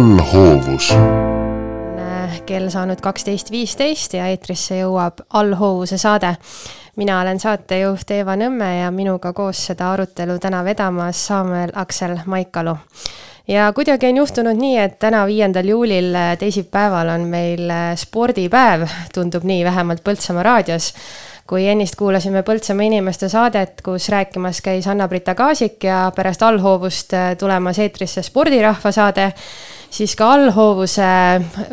allhoovus. kell saanud kaksteist viisteist ja eetrisse jõuab allhoovuse saade. mina olen saatejuht Eeva Nõmme ja minuga koos seda arutelu täna vedamas Samuel Aksel Maikalu ja kuidagi on juhtunud nii, et täna, viiendal juulil, teisipäeval on meil spordipäev, tundub nii, vähemalt Põltsamaa raadios kui ennist kuulasime Põltsamaa inimeste saadet, kus rääkimas käis Anna-Brita Kaasik ja pärast allhoovust äh, tulemas eetrisse spordirahva saade, siis ka allhoovuse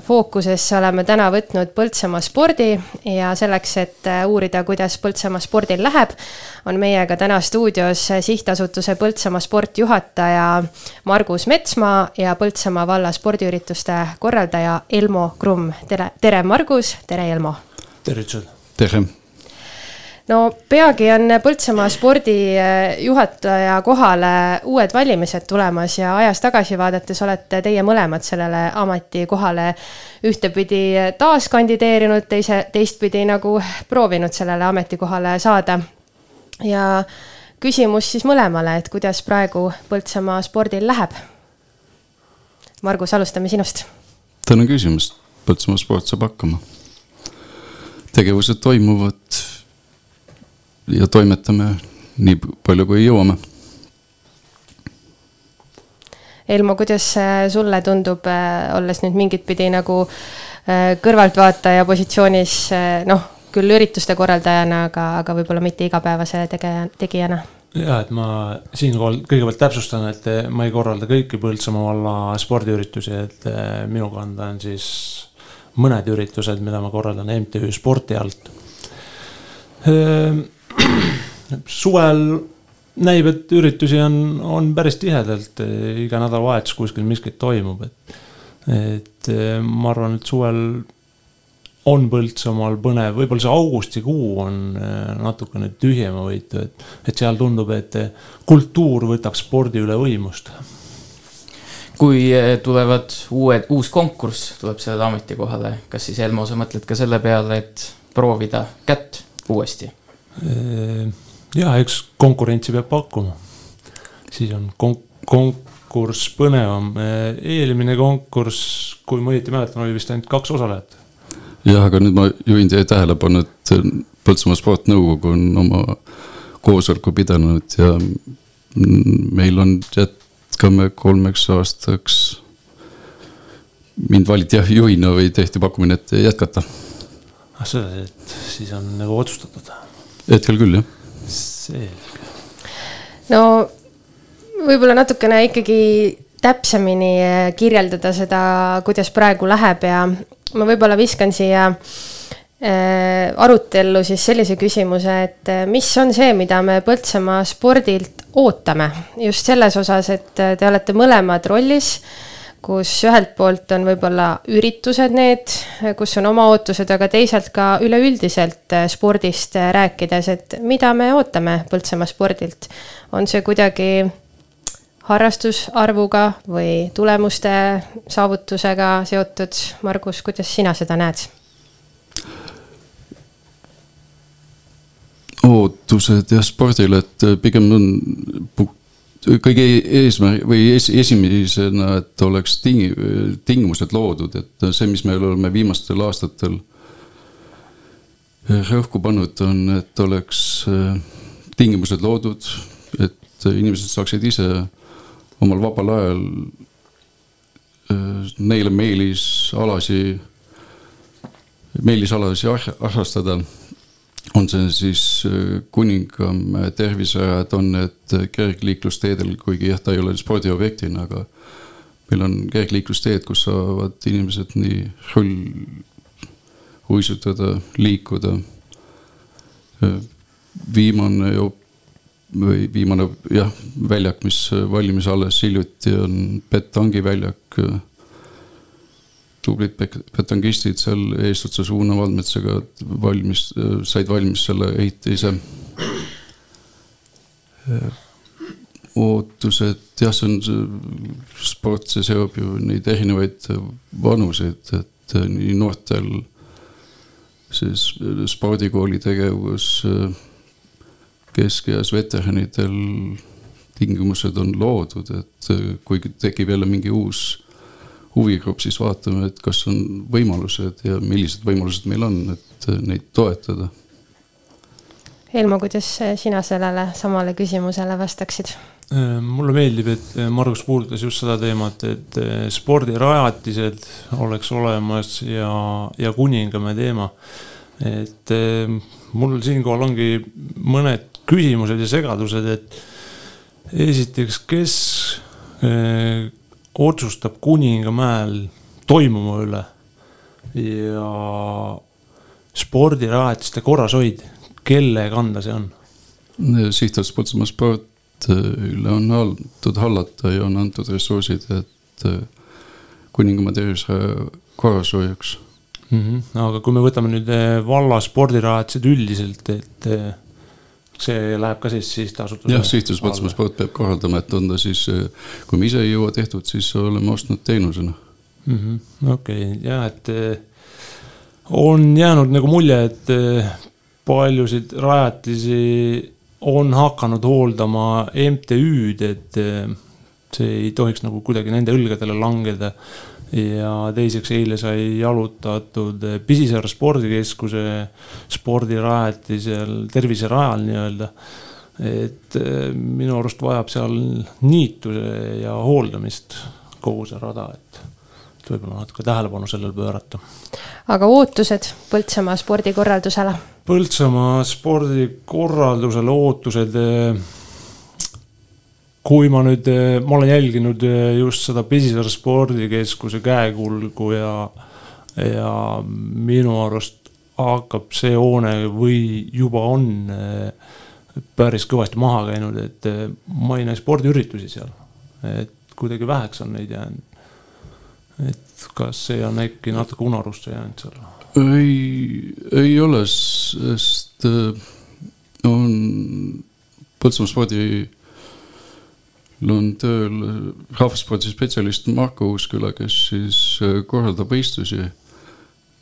fookusesse oleme täna võtnud Põltsamaa spordi ja selleks, et äh, uurida, kuidas Põltsamaa spordil läheb, on meiega täna stuudios sihtasutuse Põltsamaa sport juhataja Margus Metsmaa ja Põltsamaa valla spordiürituste korraldaja Elmo Krumm. tere, tere, Margus, tere, Elmo! tervitused! tere! No peagi on Põltsamaa spordijuhataja kohale uued valimised tulemas ja ajas tagasi vaadates olete teie mõlemad sellele ametikohale ühtepidi taas kandideerinud, teise, teistpidi nagu proovinud sellele ametikohale saada. ja küsimus siis mõlemale, et kuidas praegu Põltsamaa spordil läheb? Margus, alustame sinust. tänan küsimast, Põltsamaa sport saab hakkama. tegevused toimuvad ja toimetame nii palju, kui jõuame. Elmo, kuidas sulle tundub, äh, olles nüüd mingit pidi nagu äh, kõrvaltvaataja positsioonis, äh, noh, küll ürituste korraldajana, aga, aga võib-olla mitte igapäevase tegeja, tegijana? ja, et ma siinkohal kõigepealt täpsustan, et ma ei korralda kõiki Põltsamaa valla spordiüritusi, et minu kanda on siis mõned üritused, mida ma korraldan MTÜ Sporti alt ehm, suvel näib, et üritusi on, on päris tihedalt, iga nädalavahetus kuskil miskit toimub, et. et ma arvan, et suvel on Põltsamaal põnev, võib-olla see augustikuu on eh, natukene tühjemavõitu, et, et seal tundub, et kultuur võtab spordi üle võimust. kui eh, tulevad uued, uus konkurss tuleb sellele ametikohale, kas siis Elmo, sa mõtled ka selle peale, et proovida kätt uuesti? Ja eks konkurentsi peab pakkuma. siis on kon-, konkurss põnevam. eelmine konkurss, kui ma õieti mäletan, oli vist ainult kaks osalejat. jah, aga nüüd ma juhin teie tähelepanu, et Põltsamaa Sportnõukogu on oma koosoleku pidanud ja meil on, jätkame kolmeks aastaks. mind valiti jah juhina või tehti pakkumine, et jätkata. ah, see, et siis on nagu otsustatud. Hetkel küll, jah. No võib-olla natukene ikkagi täpsemini eh, kirjeldada seda, kuidas praegu läheb ja ma võib-olla viskan siia äh, arutellu siis sellise küsimuse, et eh, mis on see, mida me Põltsamaa spordilt ootame? Just selles osas, et te olete mõlemad rollis kus ühelt poolt on võib-olla üritused need, kus on oma ootused, aga teisalt ka üleüldiselt äh, spordist äh, rääkides, et mida me ootame Põltsamaa spordilt. on see kuidagi harrastusarvuga või tulemuste saavutusega seotud, Margus, kuidas sina seda näed? ootused jah spordile, et pigem on kõige eesmärk või es, esimesena, et oleks ting-, tingimused loodud, et see, mis me oleme viimastel aastatel rõhku pannud, on, et oleks äh, tingimused loodud, et inimesed saaksid ise omal vabal ajal äh, neile meelisalasi, meelisalasi harrastada on see siis äh, Kuningamäe terviserajad, on need kergliiklusteedel, kuigi jah, ta ei ole spordiobjektina, aga meil on kergliiklusteed, kus saavad inimesed nii rull, uisutada, liikuda. Äh, viimane või viimane jah, väljak, mis valmis alles hiljuti, on Betangi väljak tublid betongistid seal eestotsas Uno Valdmetsaga valmis, said valmis selle ehitise. ootused, jah, see on sport, see seob ju neid erinevaid vanuseid, et nii noortel siis spordikooli tegevus, keskeas veteranidel tingimused on loodud, et kui tekib jälle mingi uus huvigrupp, siis vaatame, et kas on võimalused ja millised võimalused meil on, et neid toetada. Helmo, kuidas sina sellele samale küsimusele vastaksid? Äh, mulle meeldib, et Margus puudutas just seda teemat, et äh, spordirajatised oleks olemas ja, ja Kuningamäe teema. et äh, mul siinkohal ongi mõned küsimused ja segadused, et esiteks, kes otsustab Kuningamäel toimuma üle ja spordirajatiste korrashoid, kelle kanda see on? sihtasutus Põltsamaa Spordile on antud hallata ja on antud ressursid, et Kuningamäe terviseraja korrashoiuks mm. -hmm. aga kui me võtame nüüd valla spordirajatised üldiselt, et see läheb ka siis sihtasutuse. jah, sihtasutus Põltsamaa Sport peab korraldama, et on ta siis, kui me ise ei jõua tehtud, siis oleme ostnud teenusena. -hmm.. okei jah, et eh, on jäänud nagu mulje, et eh, paljusid rajatisi on hakanud hooldama MTÜ-d, et eh, see ei tohiks nagu kuidagi nende õlgadele langeda ja teiseks eile sai jalutatud Pisisaare spordikeskuse spordirajatisel, terviserajal nii-öelda. et eh, minu arust vajab seal niituse ja hooldamist kogu see rada, et, et võib-olla natuke tähelepanu sellele pöörata. aga ootused Põltsamaa spordikorraldusele? Põltsamaa spordikorraldusele ootused eh, kui ma nüüd, eh, ma olen jälginud eh, just seda Pisisaare spordikeskuse käekulgu ja, ja minu arust hakkab see hoone või juba on eh, päris kõvasti maha käinud, et ma ei näe spordiüritusi seal. et kuidagi väheks on neid jäänud. et kas see on äkki natuke unarusse jäänud seal? ei, ei ole, sest on Põltsamaa spordi on tööl rahvaspordispetsialist Marko Uusküla, kes siis äh, korraldab võistlusi.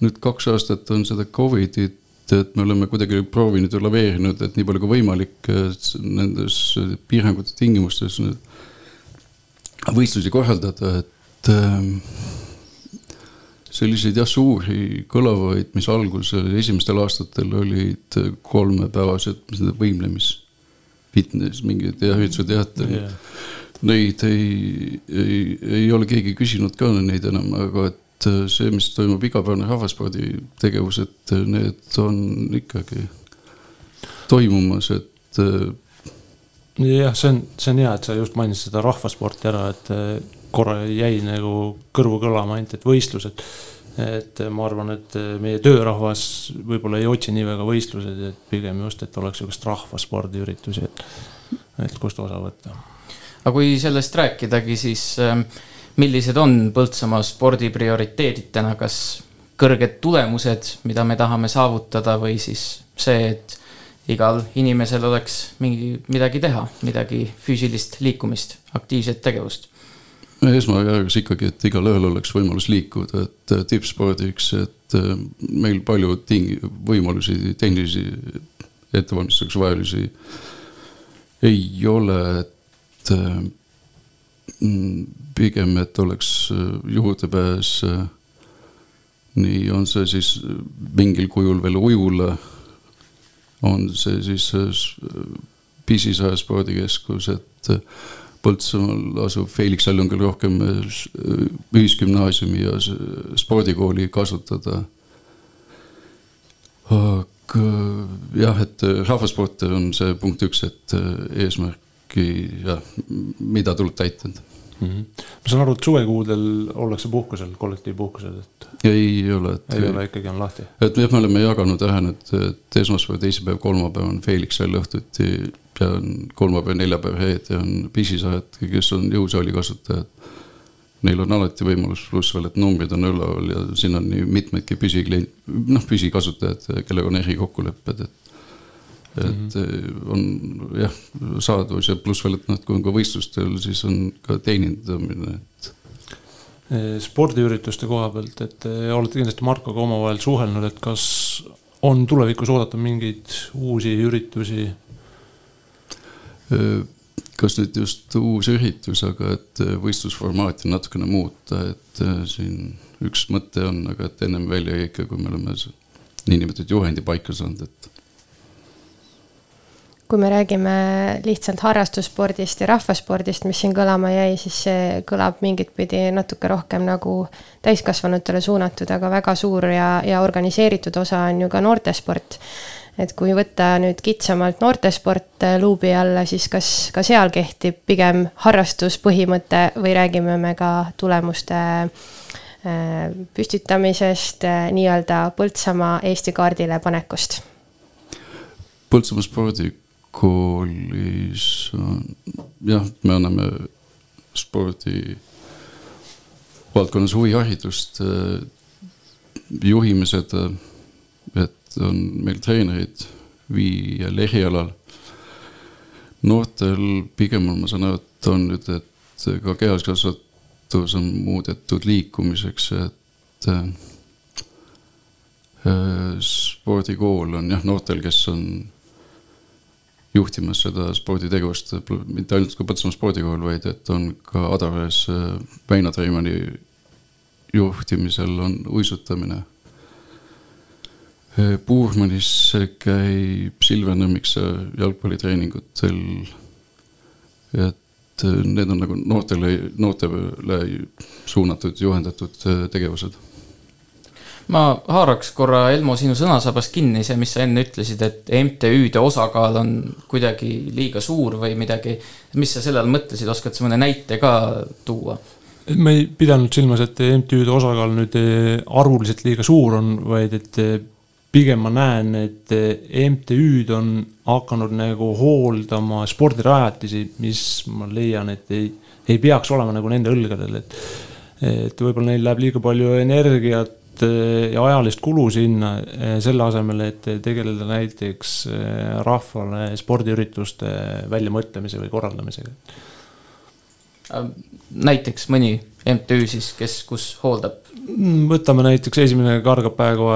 nüüd kaks aastat on seda Covidit, et me oleme kuidagi proovinud ja laveerinud, et nii palju kui võimalik nendes piirangute tingimustes võistlusi korraldada, et ähm, selliseid jah, suuri kõlavaid, mis algusel esimestel aastatel olid kolmepäevased võimlemis fitness, mingid jah, üldse teater yeah.. Neid ei, ei, ei ole keegi küsinud ka neid enam, aga et äh, see, mis toimub igapäevane rahvasporditegevus, et äh, need on ikkagi toimumas, et. Äh, jah, see on, see on hea, et sa just mainisid seda rahvasporti ära, et korra jäi nagu kõrvu kõlama ainult, et võistlused et ma arvan, et meie töörahvas võib-olla ei otsi nii väga võistlused, et pigem just, et oleks sihukest rahvaspordiüritusi, et, et kust osa võtta. aga kui sellest rääkidagi, siis ähm, millised on Põltsamaa spordi prioriteedid täna, kas kõrged tulemused, mida me tahame saavutada või siis see, et igal inimesel oleks mingi, midagi teha, midagi füüsilist liikumist, aktiivset tegevust esmajärgus ikkagi, et igalühel oleks võimalus liikuda, et äh, tippspordiks, et äh, meil palju ting-, võimalusi, tehnilisi ettevalmistuseks vajalisi ei ole, et äh, pigem, et oleks juurdepääs nii on see siis mingil kujul veel ujula, on see siis Pisisaare spordikeskus, et Põltsamaal asub Felix küll rohkem äh, ühisgümnaasiumi ja spordikooli kasutada. aga jah, et äh, rahvasport on see punkt üks, et äh, eesmärki jah, mida tuleb täita mm. -hmm. ma saan aru, et suvekuudel ollakse puhkusel, kollektiivpuhkusel, et. ei ole, et. ei ole, ikkagi on lahti. et jah, me oleme jaganud ära nüüd, et esmaspäev, teisipäev, kolmapäev on Felix All õhtuti ja on kolmapäev, neljapäev head ja on pisisaajad, kes on jõusaali kasutajad. Neil on alati võimalus, pluss veel, et numbrid on üleval ja siin on nii mitmeidki püsiklient, noh püsikasutajad, kellega on erikokkulepped, et. Et mm -hmm. on jah, saadavus ja pluss veel, et noh, kui on ka võistlustel, siis on ka teenindamine, et spordiürituste koha pealt, et olete kindlasti Markoga omavahel suhelnud, et kas on tulevikus oodata mingeid uusi üritusi kas nüüd just uus üritus, aga et võistlusformaati natukene muuta, et siin üks mõte on, aga et ennem välja jäi ikka, kui me oleme niinimetatud juhendi paika saanud, et kui me räägime lihtsalt harrastusspordist ja rahvaspordist, mis siin kõlama jäi, siis see kõlab mingit pidi natuke rohkem nagu täiskasvanutele suunatud, aga väga suur ja, ja organiseeritud osa on ju ka noortesport. et kui võtta nüüd kitsamalt noortesport luubi alla, siis kas ka seal kehtib pigem harrastuspõhimõte või räägime me ka tulemuste äh, püstitamisest, äh, nii-öelda Põltsamaa Eesti kaardile panekust? Põltsamaa spordi koolis jah, me anname spordi valdkonnas huviharidust, juhime seda, et on meil treenerid viiel erialal. noortel pigem ma saan aru, et on nüüd, et ka kehaskasvatus on muudetud liikumiseks, et äh, spordikool on jah, noortel, kes on juhtimas seda sporditegevust, mitte ainult ka Põltsamaa spordikool, vaid et on ka Adaveres äh, Väino Treimani juhtimisel on uisutamine. Äh, Puurmanis käib Silver Nõmmiksa jalgpallitreeningutel. et äh, need on nagu noortele, noortele suunatud, juhendatud tegevused ma haaraks korra, Elmo, sinu sõnasabast kinni, see, mis sa enne ütlesid, et MTÜ-de osakaal on kuidagi liiga suur või midagi. mis sa selle all mõtlesid, oskad sa mõne näite ka tuua? ma ei pidanud silmas, et MTÜ-de osakaal nüüd eh, arvuliselt liiga suur on, vaid et eh, pigem ma näen, et eh, MTÜ-d on hakanud nagu hooldama spordirajatisi, mis ma leian, et ei, ei peaks olema nagu nende õlgadel, et et võib-olla neil läheb liiga palju energiat ja ajalist kulu sinna, eh, selle asemel, et tegeleda näiteks eh, rahvale spordiürituste väljamõtlemise või korraldamisega. Näiteks mõni MTÜ siis, kes, kus hooldab? Mm, võtame näiteks esimene kargab praegu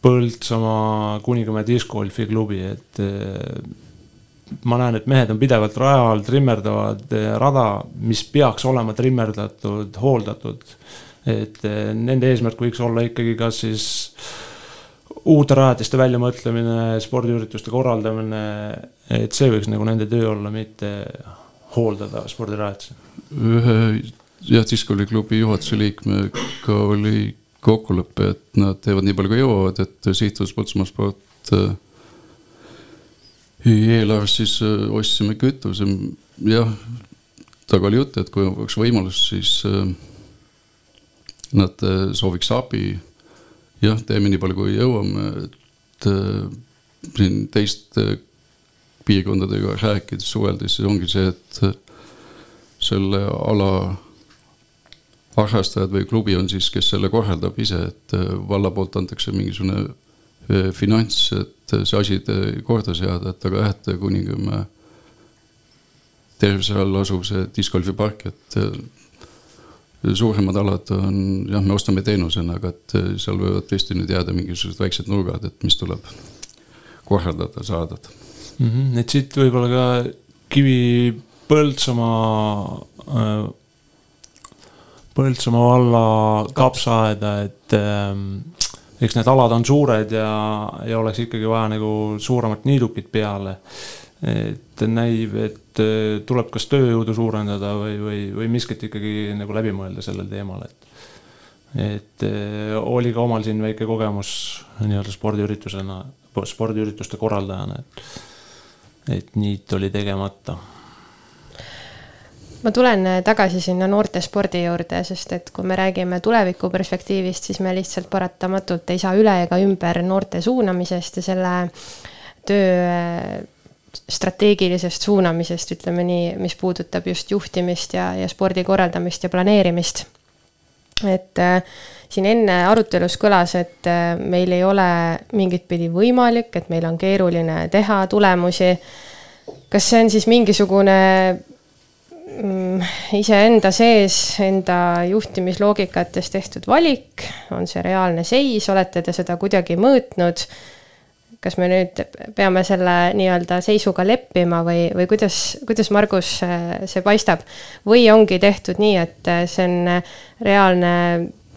Põltsamaa Kuningamäe diskgolfi klubi, et ma näen, et mehed on pidevalt raja all, trimmerdavad rada, mis peaks olema trimmerdatud, hooldatud et eh, nende eesmärk võiks olla ikkagi kas siis uute rajatiste väljamõtlemine, spordiürituste korraldamine, et see võiks nagu nende töö olla, mitte hooldada spordirajatisi. ühe jah, diskoliklubi juhatuse liikmega oli kokkulepe, et nad teevad nii palju, kui jõuavad, et sihtasutuse Põltsamaa sport äh, eelarvest siis äh, ostsime kütuse, jah, temaga oli jutt, et kui oleks võimalus, siis äh, nad äh, sooviks abi. jah, teeme nii palju, kui jõuame, et äh, siin teiste piirkondadega rääkides, suheldes, siis ongi see, et äh, selle ala harrastajad või klubi on siis, kes selle korraldab ise, et valla poolt antakse mingisugune finants, et see asi korda seada, et aga jah, et Kuningamäe tervise all asuv see discgolfipark, et suuremad alad on jah, me ostame teenusena, aga et eh, seal võivad tõesti nüüd jääda mingisugused väiksed nurgad, et mis tuleb korraldada, saada mm. -hmm. et siit võib-olla ka Kivi Põltsamaa äh,, Põltsamaa valla kapsaaeda, et äh, eks need alad on suured ja, ja oleks ikkagi vaja nagu suuremat niidukit peale et näib, et äh, tuleb kas tööjõudu suurendada või, või, või miskit ikkagi nagu läbi mõelda sellel teemal, et. et äh, oli ka omal siin väike kogemus nii-öelda spordiüritusena, spordiürituste korraldajana, et, et niit oli tegemata ma tulen äh, tagasi sinna noortespordi juurde, sest et kui me räägime tuleviku perspektiivist, siis me lihtsalt paratamatult ei saa üle ega ümber noorte suunamisest ja selle töö strateegilisest suunamisest, ütleme nii, mis puudutab just juhtimist ja, ja spordi korraldamist ja planeerimist. et äh, siin enne arutelus kõlas, et äh, meil ei ole mingit pidi võimalik, et meil on keeruline teha tulemusi. kas see on siis mingisugune mm, iseenda sees, enda juhtimisloogikas tehtud valik, on see reaalne seis, olete te seda kuidagi mõõtnud? Kas me nüüd peame selle nii-öelda seisuga leppima või, või kuidas, kuidas Margus see paistab? või ongi tehtud nii, et see on reaalne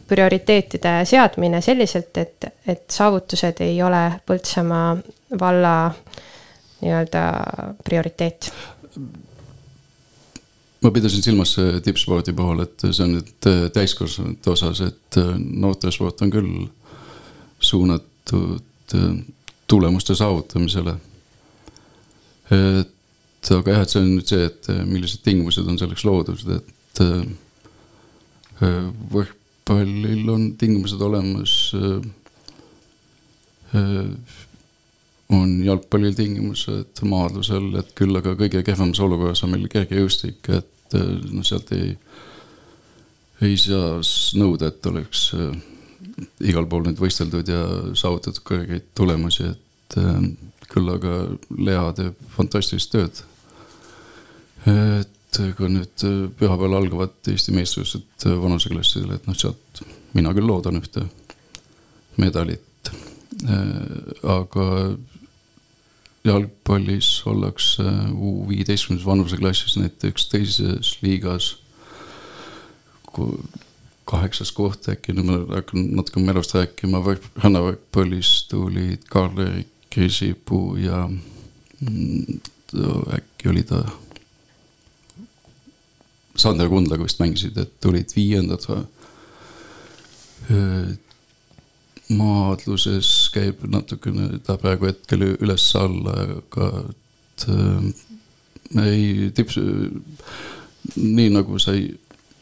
prioriteetide seadmine selliselt, et, et saavutused ei ole Põltsamaa valla nii-öelda prioriteet? ma pidasin silmas tippspordi puhul, et see on nüüd täiskasvanute osas, et noortesport on küll suunatud tulemuste saavutamisele. et aga jah, et see on nüüd see, et millised tingimused on selleks loodud, et võrkpallil on tingimused olemas. on jalgpallil tingimused, maadlusel, et küll aga kõige kehvemas olukorras on meil kergejõustik, et noh, sealt ei, ei saa nõuda, et oleks igal pool nüüd võisteldud ja saavutatud kõrgeid tulemusi, et äh, küll aga Lea teeb fantastilist tööd. et kui nüüd äh, pühapäeval algavad Eesti meistrivõistlused äh, vanuseklassidele, et noh, sealt mina küll loodan ühte medalit. aga jalgpallis ollakse U viieteistkümnes vanuseklassis näiteks teises liigas kaheksas koht äkki, nüüd ma hakkan natuke Merost rääkima, rannavõrkpallis tulid Karl-Erik Krisipuu ja mm, äkki oli ta. Sander Kundlaga vist mängisid, et tulid viiendad. maadluses käib natukene ta praegu hetkel üles-alla, aga et äh, ei tips, nii nagu sai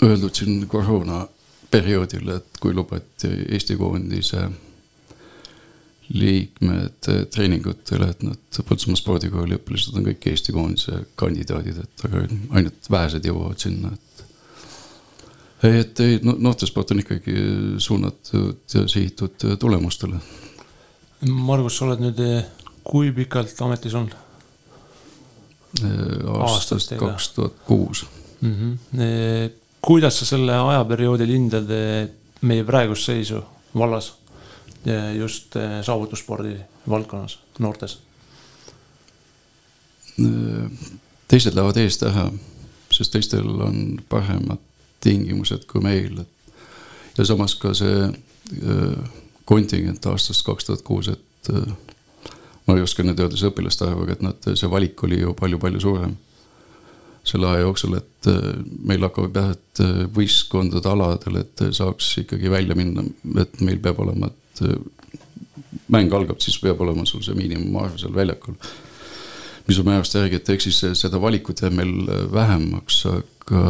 öeldud siin koroona perioodil, et kui lubati Eesti koondise liikmed treeningutele, et nad Põltsamaa spordikooli õpilased on kõik Eesti koondise kandidaadid, et aga ainult vähesed jõuavad sinna, et. et ei, noortesport on ikkagi suunatud ja sihitud tulemustele. Margus, sa oled nüüd kui pikalt ametis olnud? aastast kaks tuhat kuus mhm. Kuidas sa selle ajaperioodil hindad meie praegust seisu vallas just eh, saavutusspordi valdkonnas, noortes? teised lähevad eest ära, sest teistel on paremad tingimused kui meil. ja samas ka see eh, kontingent aastast kaks tuhat kuus, et eh, ma ei oska nüüd öelda see õpilaste arvu, aga et nad, see valik oli ju palju-palju suurem selle aja jooksul, et äh, meil hakkab jah, et äh, võistkondade aladel, et saaks ikkagi välja minna, et meil peab olema, et äh, mäng algab, siis peab olema sul see miinimumarv seal väljakul. mis on määruste järgi, et ehk siis seda valikut jääb meil vähemaks, aga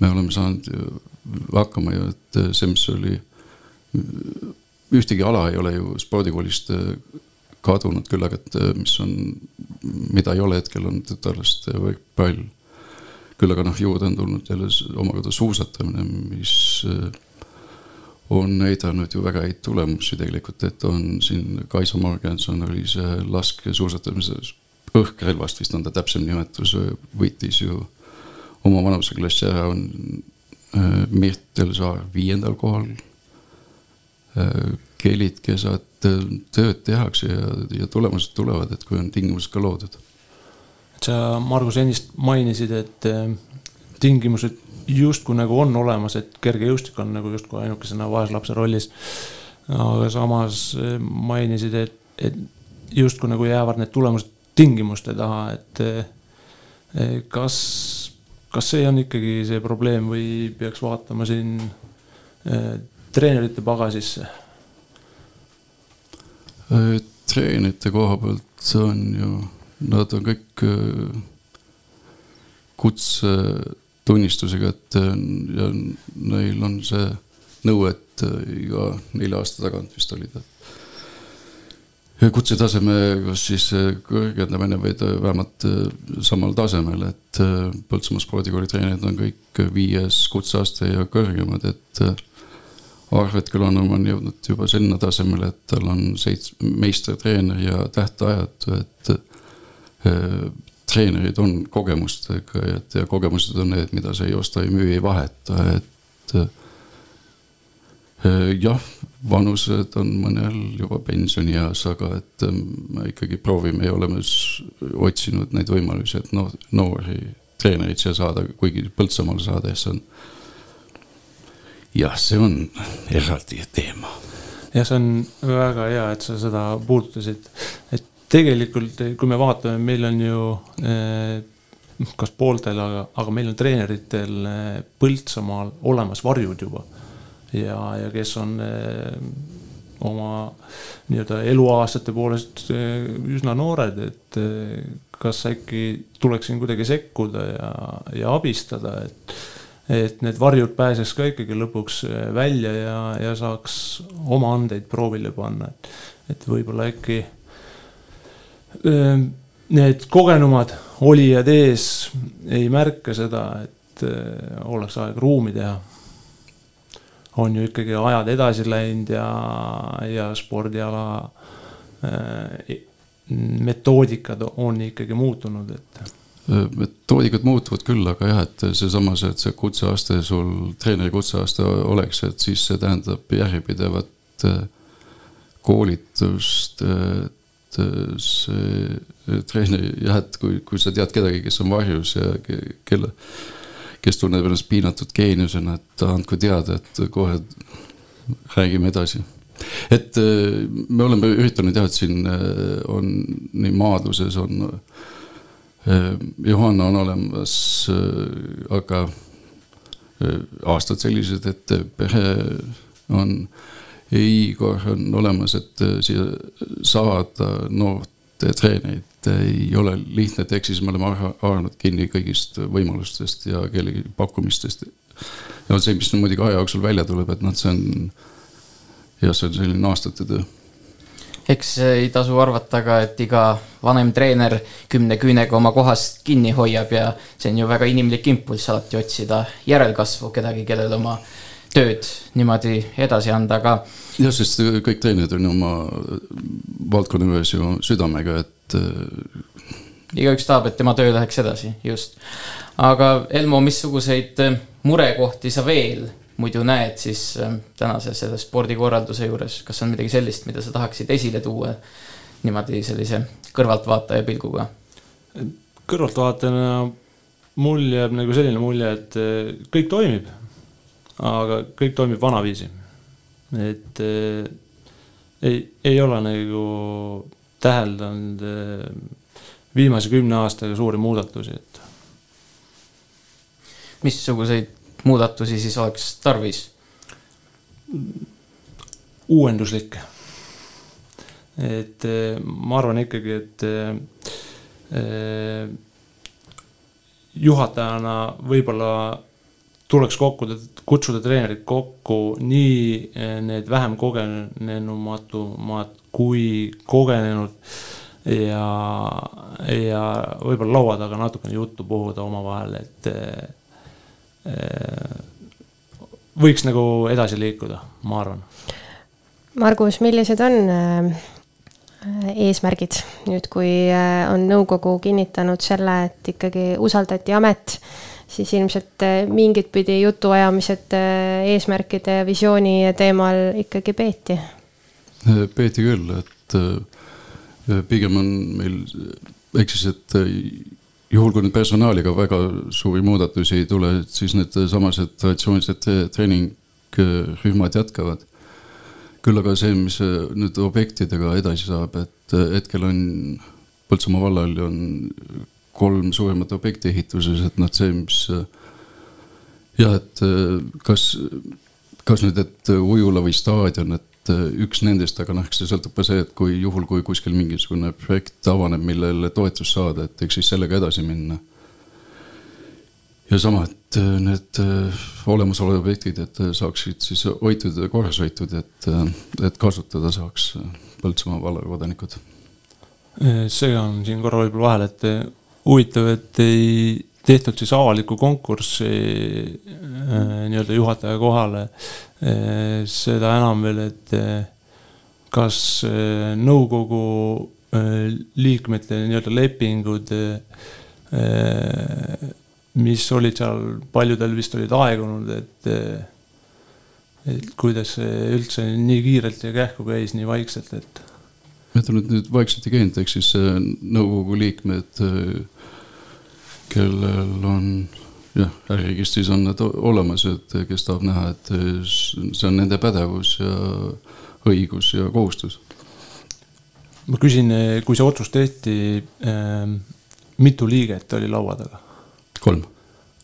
me oleme saanud ju hakkama ju, et see, mis oli, ühtegi ala ei ole ju spordikoolist kadunud küll, aga et äh, mis on, mida ei ole hetkel, on tütarlaste võrkpall. küll aga noh, juurde on tulnud jälle omakorda suusatamine, mis äh, on näidanud ju väga häid tulemusi tegelikult, et on siin Kaisa Morganson oli see laskesuusatamises õhkrelvast vist on ta täpsem nimetus, võitis ju oma vanuseklassi ära, on äh, Mirtel Saar viiendal kohal keelid, kesad, tööd tehakse ja, ja tulemused tulevad, et kui on tingimused ka loodud. sa, Margus, ennist mainisid, et eh, tingimused justkui nagu on olemas, et kergejõustik on nagu justkui ainukesena vaeslapse rollis. aga samas eh, mainisid, et, et justkui nagu jäävad need tulemused tingimuste taha, et eh, kas, kas see on ikkagi see probleem või peaks vaatama siin treenerite pagasisse? Äh, treenerite koha pealt on ju, nad on kõik äh, kutsetunnistusega, et äh, ja neil on see nõue, et iga nelja aasta tagant vist oli ta. kutsetaseme, kas siis kõrgendamine või vähemalt samal tasemel, et Põltsamaa spordikooli treenerid on kõik viies kutseaste ja kõrgemad, et Arvet Külanõmm on jõudnud juba sinna tasemele, et tal on seits-, meistertreener ja tähtajad, et äh, treenerid on kogemustega et ja kogemused on need, mida sa ei osta, ei müü, ei vaheta, et äh, jah, vanused on mõnel juba pensionieas, aga et me ikkagi proovime ja oleme otsinud neid võimalusi, et noh, noori treenereid siia saada, kuigi Põltsamaale saades on. Jah, see on eraldi teema. jah, see on väga hea, et sa seda puudutasid, et tegelikult, kui me vaatame, meil on ju eh, kas pooltel, aga, aga meil on treeneritel eh, Põltsamaal olemas varjud juba ja, ja kes on eh, oma nii-öelda eluaastate poolest üsna noored, et kas äkki tuleks siin kuidagi sekkuda ja, ja abistada, et et need varjud pääseks ka ikkagi lõpuks välja ja, ja saaks oma andeid proovile panna, et, et võib-olla äkki need kogenumad olijad ees ei märka seda, et oleks aeg ruumi teha on ju ikkagi ajad edasi läinud ja, ja spordiala äh, metoodikad on ikkagi muutunud, et. Äh, metoodikad muutuvad küll, aga jah, et seesama see, et see kutseaste sul, treeneri kutseaste oleks, et siis see tähendab järjepidevat äh, koolitust, et see treener jah, et kui, kui sa tead kedagi, kes on varjus ja kelle kes tunneb ennast piinatud geeniusena, et andku teada, et kohe räägime edasi. et äh, me oleme üritanud jah, et siin äh, on nii Maadluses on, äh, Johanna on olemas, aga aastad sellised, et pere on, Igor on olemas, et siia saada noort treenereid ei ole lihtne, et ehk siis me oleme haaranud kinni kõigist võimalustest ja kellegi pakkumistest. ja see, mis muidugi aja jooksul välja tuleb, et noh, see on jah, see on selline aastate töö eks ei tasu arvata ka, et iga vanem treener kümne küünega oma kohast kinni hoiab ja see on ju väga inimlik impulss alati otsida järelkasvu, kedagi, kellel oma tööd niimoodi edasi anda, aga. jah, sest kõik treenerid on oma valdkonna juures ju südamega, et. igaüks tahab, et tema töö läheks edasi, just. aga Elmo, missuguseid murekohti sa veel muidu näed siis äh, tänase selle spordikorralduse juures, kas on midagi sellist, mida sa tahaksid esile tuua niimoodi sellise kõrvaltvaataja pilguga? kõrvaltvaatajana mul jääb nagu selline mulje, et äh, kõik toimib aga kõik toimib vanaviisi. et äh, ei, ei ole nagu täheldanud äh, viimase kümne aastaga suuri muudatusi, et. missuguseid muudatusi siis oleks tarvis? uuenduslikke. et äh, ma arvan ikkagi, et äh, juhatajana võib-olla tuleks kokku, kutsuda treenerid kokku nii eh, need vähem kogenenumatumad kui kogenenud ja, ja võib-olla laua taga natukene juttu puhuda omavahel, et eh, võiks nagu edasi liikuda, ma arvan. Margus, millised on eh, eesmärgid nüüd, kui on nõukogu kinnitanud selle, et ikkagi usaldati amet siis ilmselt äh, mingit pidi jutuajamised äh, eesmärkide ja visiooni teemal ikkagi peeti. Äh, peeti küll, et pigem on meil, ehk siis, et juhul, kui nüüd personaaliga väga suuri muudatusi ei tule, siis needsamased traditsioonilised treeningrühmad jätkavad. küll aga see, mis nüüd objektidega edasi saab, et hetkel on Põltsamaa vallal on kolm suuremat objekti ehituses, et noh, see, mis jah, et kas, kas nüüd, et ujula või staadion, et üks nendest, aga noh, eks see sõltub ka see, et kui juhul, kui kuskil mingisugune projekt avaneb, millele toetust saada, et eks siis sellega edasi minna. ja sama, et need olemasolevad objektid, et saaksid siis hoitud ja korras hoitud, et, et kasutada saaks Põltsamaa valla kodanikud see on siin korra võib-olla vahel, et huvitav, et ei tehtud siis avalikku konkurssi äh, nii-öelda juhataja kohale. Äh, seda enam veel, et äh, kas nõukogu liikmete nii-öelda lepingud, mis olid seal, paljudel vist olid aegunud, et et kuidas see üldse nii kiirelt ja kähku käis, nii vaikselt, et. ütlen, et nüüd vaikselt ei käinud, ehk siis nõukogu liikmed, kellel on jah, äriregistris on nad olemas, et kes tahab näha, et see on nende pädevus ja õigus ja kohustus. ma küsin, kui see otsus tehti äh,, mitu liiget oli laua taga? kolm.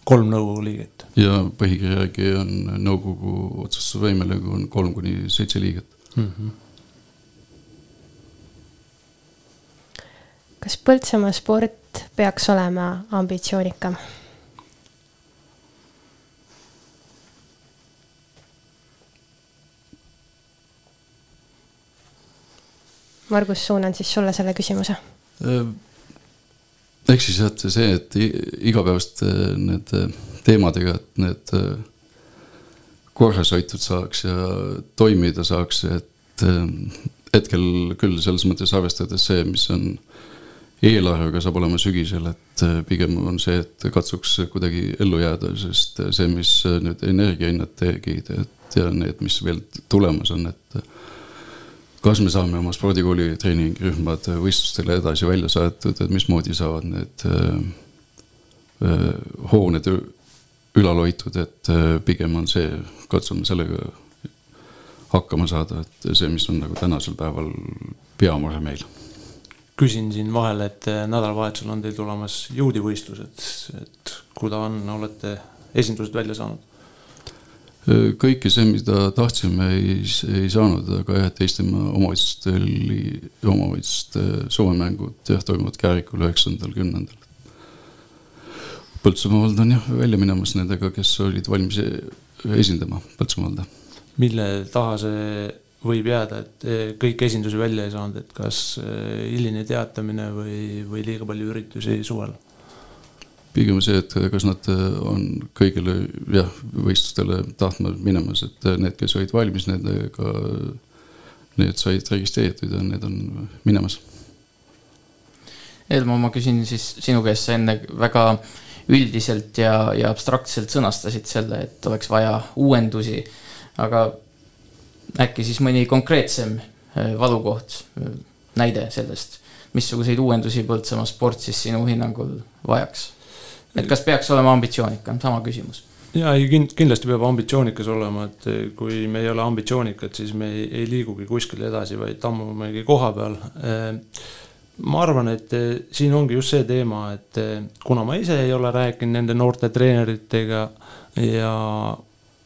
kolm nõukogu liiget? ja põhikirja järgi on nõukogu otsustusvõimeline, kui on kolm kuni seitse liiget mm. -hmm. kas Põltsamaa sport peaks olema ambitsioonikam? Margus, suunan siis sulle selle küsimuse. Äh, ehk siis jah, see, et igapäevaste äh, need äh, teemadega, et need korras hoitud saaks ja toimida saaks, et hetkel küll selles mõttes arvestades see, mis on eelarvega saab olema sügisel, et pigem on see, et katsuks kuidagi ellu jääda, sest see, mis nüüd energiahinnad tegid, et ja need, mis veel tulemas on, et kas me saame oma spordikooli treeningrühmad võistlustele edasi välja saadetud, et mismoodi saavad need äh, äh, hooned ülal hoitud, et äh, pigem on see, katsume sellega hakkama saada, et see, mis on nagu tänasel päeval peamure meil. küsin siin vahele, et nädalavahetusel on teil tulemas juudivõistlused, et kui ta on, olete esindused välja saanud? Kõike see, mida tahtsime, ei, ei saanud, aga jah, et Eestimaa omavalitsustel, omavalitsuste suvemängud jah, toimuvad Käärikul üheksandal, kümnendal. Põltsamaa vald on jah välja minemas nendega, kes olid valmis esindama Põltsamaa valda. mille taha see võib jääda, et kõiki esindusi välja ei saanud, et kas hiline teatamine või, või liiga palju üritusi suvel? Pigem see, et kas nad äh, on kõigile jah, võistlustele tahtma minemas, et äh, need, kes olid valmis, nendega, need said registreeritud ja need on minemas. Elmo, ma küsin siis sinu käest, sa enne väga üldiselt ja, ja abstraktselt sõnastasid selle, et oleks vaja uuendusi, aga äkki siis mõni konkreetsem valukoht, näide sellest, missuguseid uuendusi Põltsamaa sport siis sinu hinnangul vajaks? Et kas peaks olema ambitsioonikam, sama küsimus. Ja ei, kindlasti peab ambitsioonikas olema, et kui me ei ole ambitsioonikad, siis me ei, ei liigugi kuskile edasi, vaid tammumegi koha peal. ma arvan, et siin ongi just see teema, et kuna ma ise ei ole rääkinud nende noorte treeneritega ja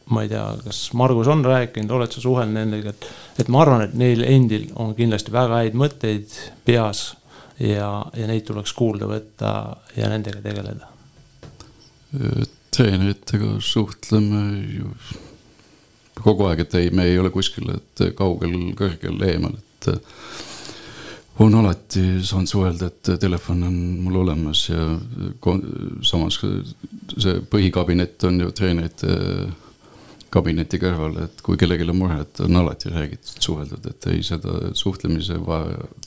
ma ei tea, kas Margus on rääkinud, oled sa suhelnud nendega, et, et ma arvan, et neil endil on kindlasti väga häid mõtteid peas ja, ja neid tuleks kuulda võtta ja nendega tegeleda treeneritega suhtleme ju kogu aeg, et ei, me ei ole kuskil, et kaugel, kõrgel, eemal, et on alati saanud suhelda, et telefon on mul olemas ja samas see põhikabinet on ju treenerite kabineti kõrval, et kui kellelgi on mure, et on alati räägitud, suheldud, et ei, seda suhtlemise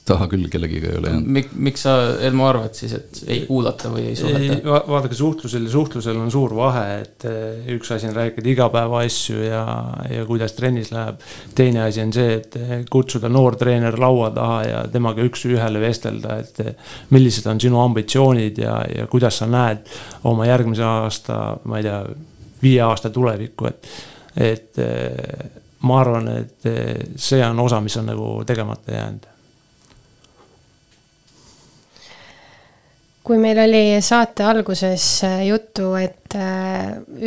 taha küll kellegiga ei ole jäänud Mik,. miks sa, Elmo, arvad siis, et ei kuulata või ei suhelda? Va? vaadake, suhtlusel ja suhtlusel on suur vahe, et eh, üks asi on rääkida igapäevaasju ja, ja kuidas trennis läheb. teine asi on see, et eh, kutsuda noor treener laua taha ja temaga üks-ühele vestelda, et eh, millised on sinu ambitsioonid ja, ja kuidas sa näed oma järgmise aasta, ma ei tea, viie aasta tulevikku, et et eh, ma arvan, et eh, see on osa, mis on nagu tegemata jäänud. kui meil oli saate alguses eh, juttu, et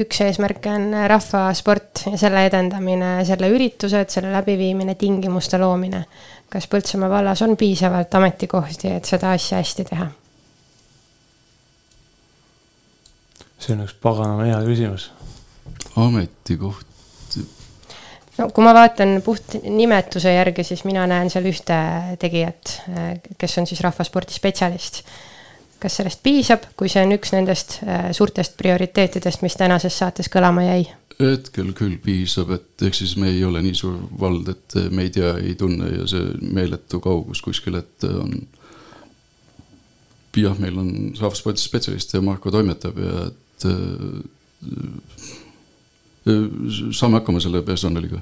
üks eesmärke on rahvasport ja selle edendamine, selle üritused, selle läbiviimine, tingimuste loomine. kas Põltsamaa vallas on piisavalt ametikohti, et seda asja hästi teha? see on üks paganama hea küsimus. ametikoht no kui ma vaatan puht nimetuse järgi, siis mina näen seal ühte tegijat, kes on siis rahvaspordi spetsialist. kas sellest piisab, kui see on üks nendest äh, suurtest prioriteetidest, mis tänases saates kõlama jäi? hetkel küll piisab, et ehk siis me ei ole nii suur vald, et me ei tunne ja see meeletu kaugus kuskil, et on. jah, meil on rahvaspordi spetsialist ja Marko toimetab ja et saame hakkama selle personaliga.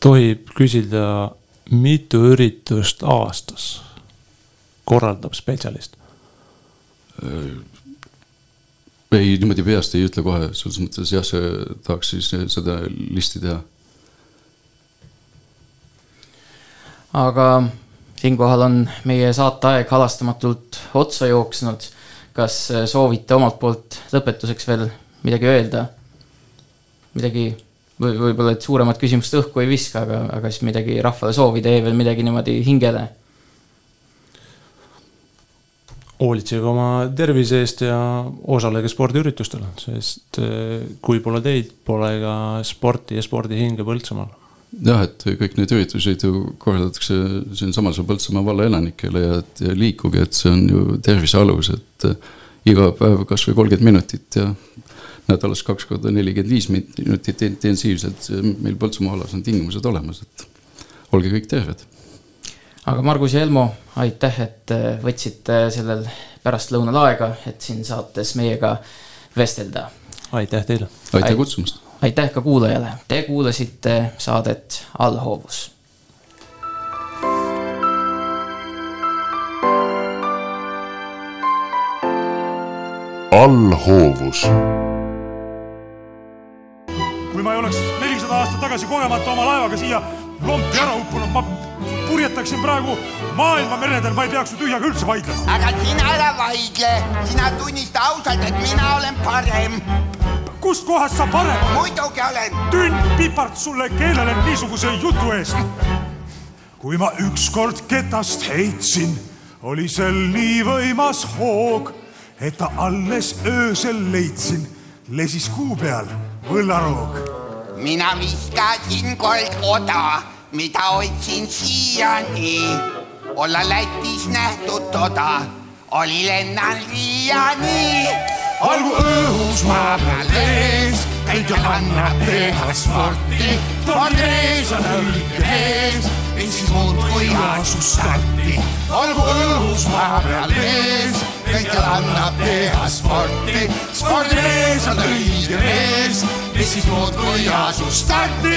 tohib küsida, mitu üritust aastas korraldab spetsialist? ei, niimoodi peast ei ütle kohe, selles mõttes jah, see tahaks siis seda listi teha. aga siinkohal on meie saateaeg halastamatult otsa jooksnud. kas soovite omalt poolt lõpetuseks veel midagi öelda? Midagi või võib-olla, et suuremat küsimust õhku ei viska, aga, aga siis midagi rahvale soovi tee veel midagi niimoodi hingele hoolitsege oma tervise eest ja osalege spordiüritustel, sest eh, kui pole teid, pole ka sporti ja spordihinge Põltsamaal. jah, et kõik need üritused ju korraldatakse siinsamas Põltsamaa valla elanikele ja, et ja liikuge, et see on ju tervise alus, et iga päev kasvõi kolmkümmend minutit ja nädalas kaks korda nelikümmend viis minutit intensiivselt, meil Põltsamaa vallas on tingimused olemas, et olge kõik terved aga Margus ja Elmo, aitäh, et äh, võtsite sellel pärastlõunal aega, et siin saates meiega vestelda. aitäh teile. aitäh kutsumast. aitäh ka kuulajale, te kuulasite saadet Allhoovus allhoovus. kui ma ei oleks nelisada aastat tagasi kogemata oma laevaga siia lompi ära uppunud, ma purjetaksin praegu maailma meredel, ma ei peaks ju tühjaga üldse vaidlema. aga sina ära vaidle, sina tunnista ausalt, et mina olen parem. kust kohast sa parem oled? muidugi olen. tünn pipart sulle keelele niisuguse jutu eest. kui ma ükskord ketast heitsin, oli seal nii võimas hoog, et ta alles öösel leidsin, lesis kuu peal võllaroog. mina viskasin kord oda mida otsin siiani. olla Lätis nähtud toda, oli lennan siiani. olgu õhus, maa peal vees, ja annab teha sporti. Andrees on õige mees, siis muud kui asus starti. olgu õhus, maa peal vees, käid ja annab teha sporti. spordimees on õige mees, mis siis muud kui asus starti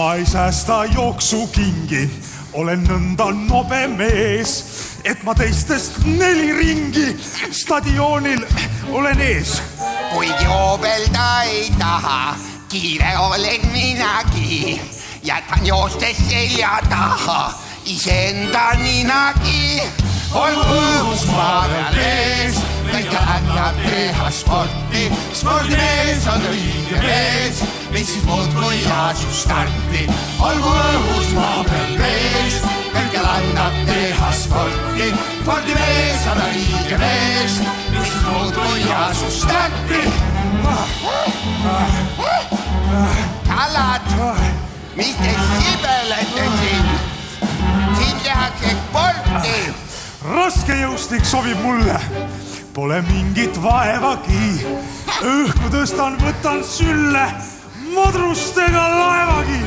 ma ei säästa jooksukingi, olen nõnda nobe mees, et ma teistest neli ringi stadionil olen ees. kuigi hoobelda ei taha, kiire olen minagi, jätan joostes selja taha iseenda ninagi olgu õhus maa peal ees, kõike annab teha sporti. spordimees on õige mees, mis siis muud kui asus starti. olgu õhus maa peal ees, kõike annab teha sporti. spordimees on õige mees, mis muud kui asus starti. kalad, mis te sibelete siin? siin tehakse sporti raskejõustik sobib mulle, pole mingit vaevagi. õhku tõstan, võtan sülle, madrustega laevagi.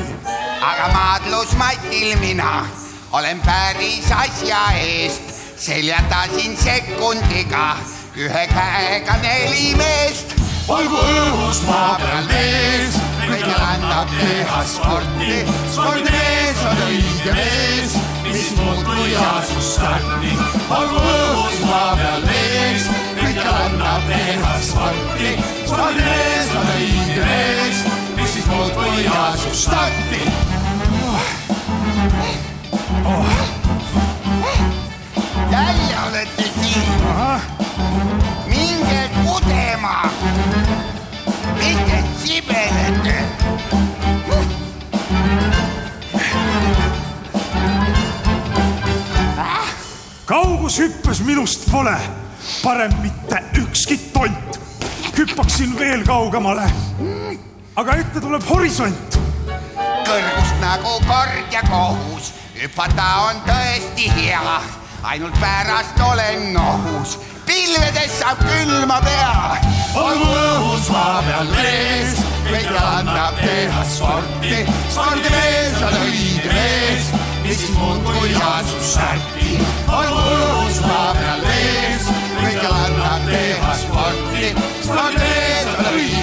aga maadlusmatil mina olen päris asja eest, seljatasin sekundiga ühe käega neli meest. olgu õhus maa peal mees, kõigil annab teha sporti, spordimees on õige mees mis muud kui asus starti. olgu õhus maa peal mees, kõike annab teha sporti. spordimees on õige mees, mis siis muud kui asus starti. Jälle olete siin. minge kudema, mitte sibelete kaugushüppes minust pole parem mitte ükski tont. hüppaksin veel kaugemale. aga ette tuleb horisont. kõrgust nagu kord ja kohus, hüpata on tõesti hea, ainult pärast olen nohus, pilvedes saab külma pea. olgu õhus maa peal mees, kõik annab teha sporti, spordimees on õige mees, mis muud kui asub särki. olgu õhus maa peal mees, kõik annab teha sporti, spordimees on õige mees.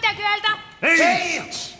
mitä kyeltä? Hei! Hei!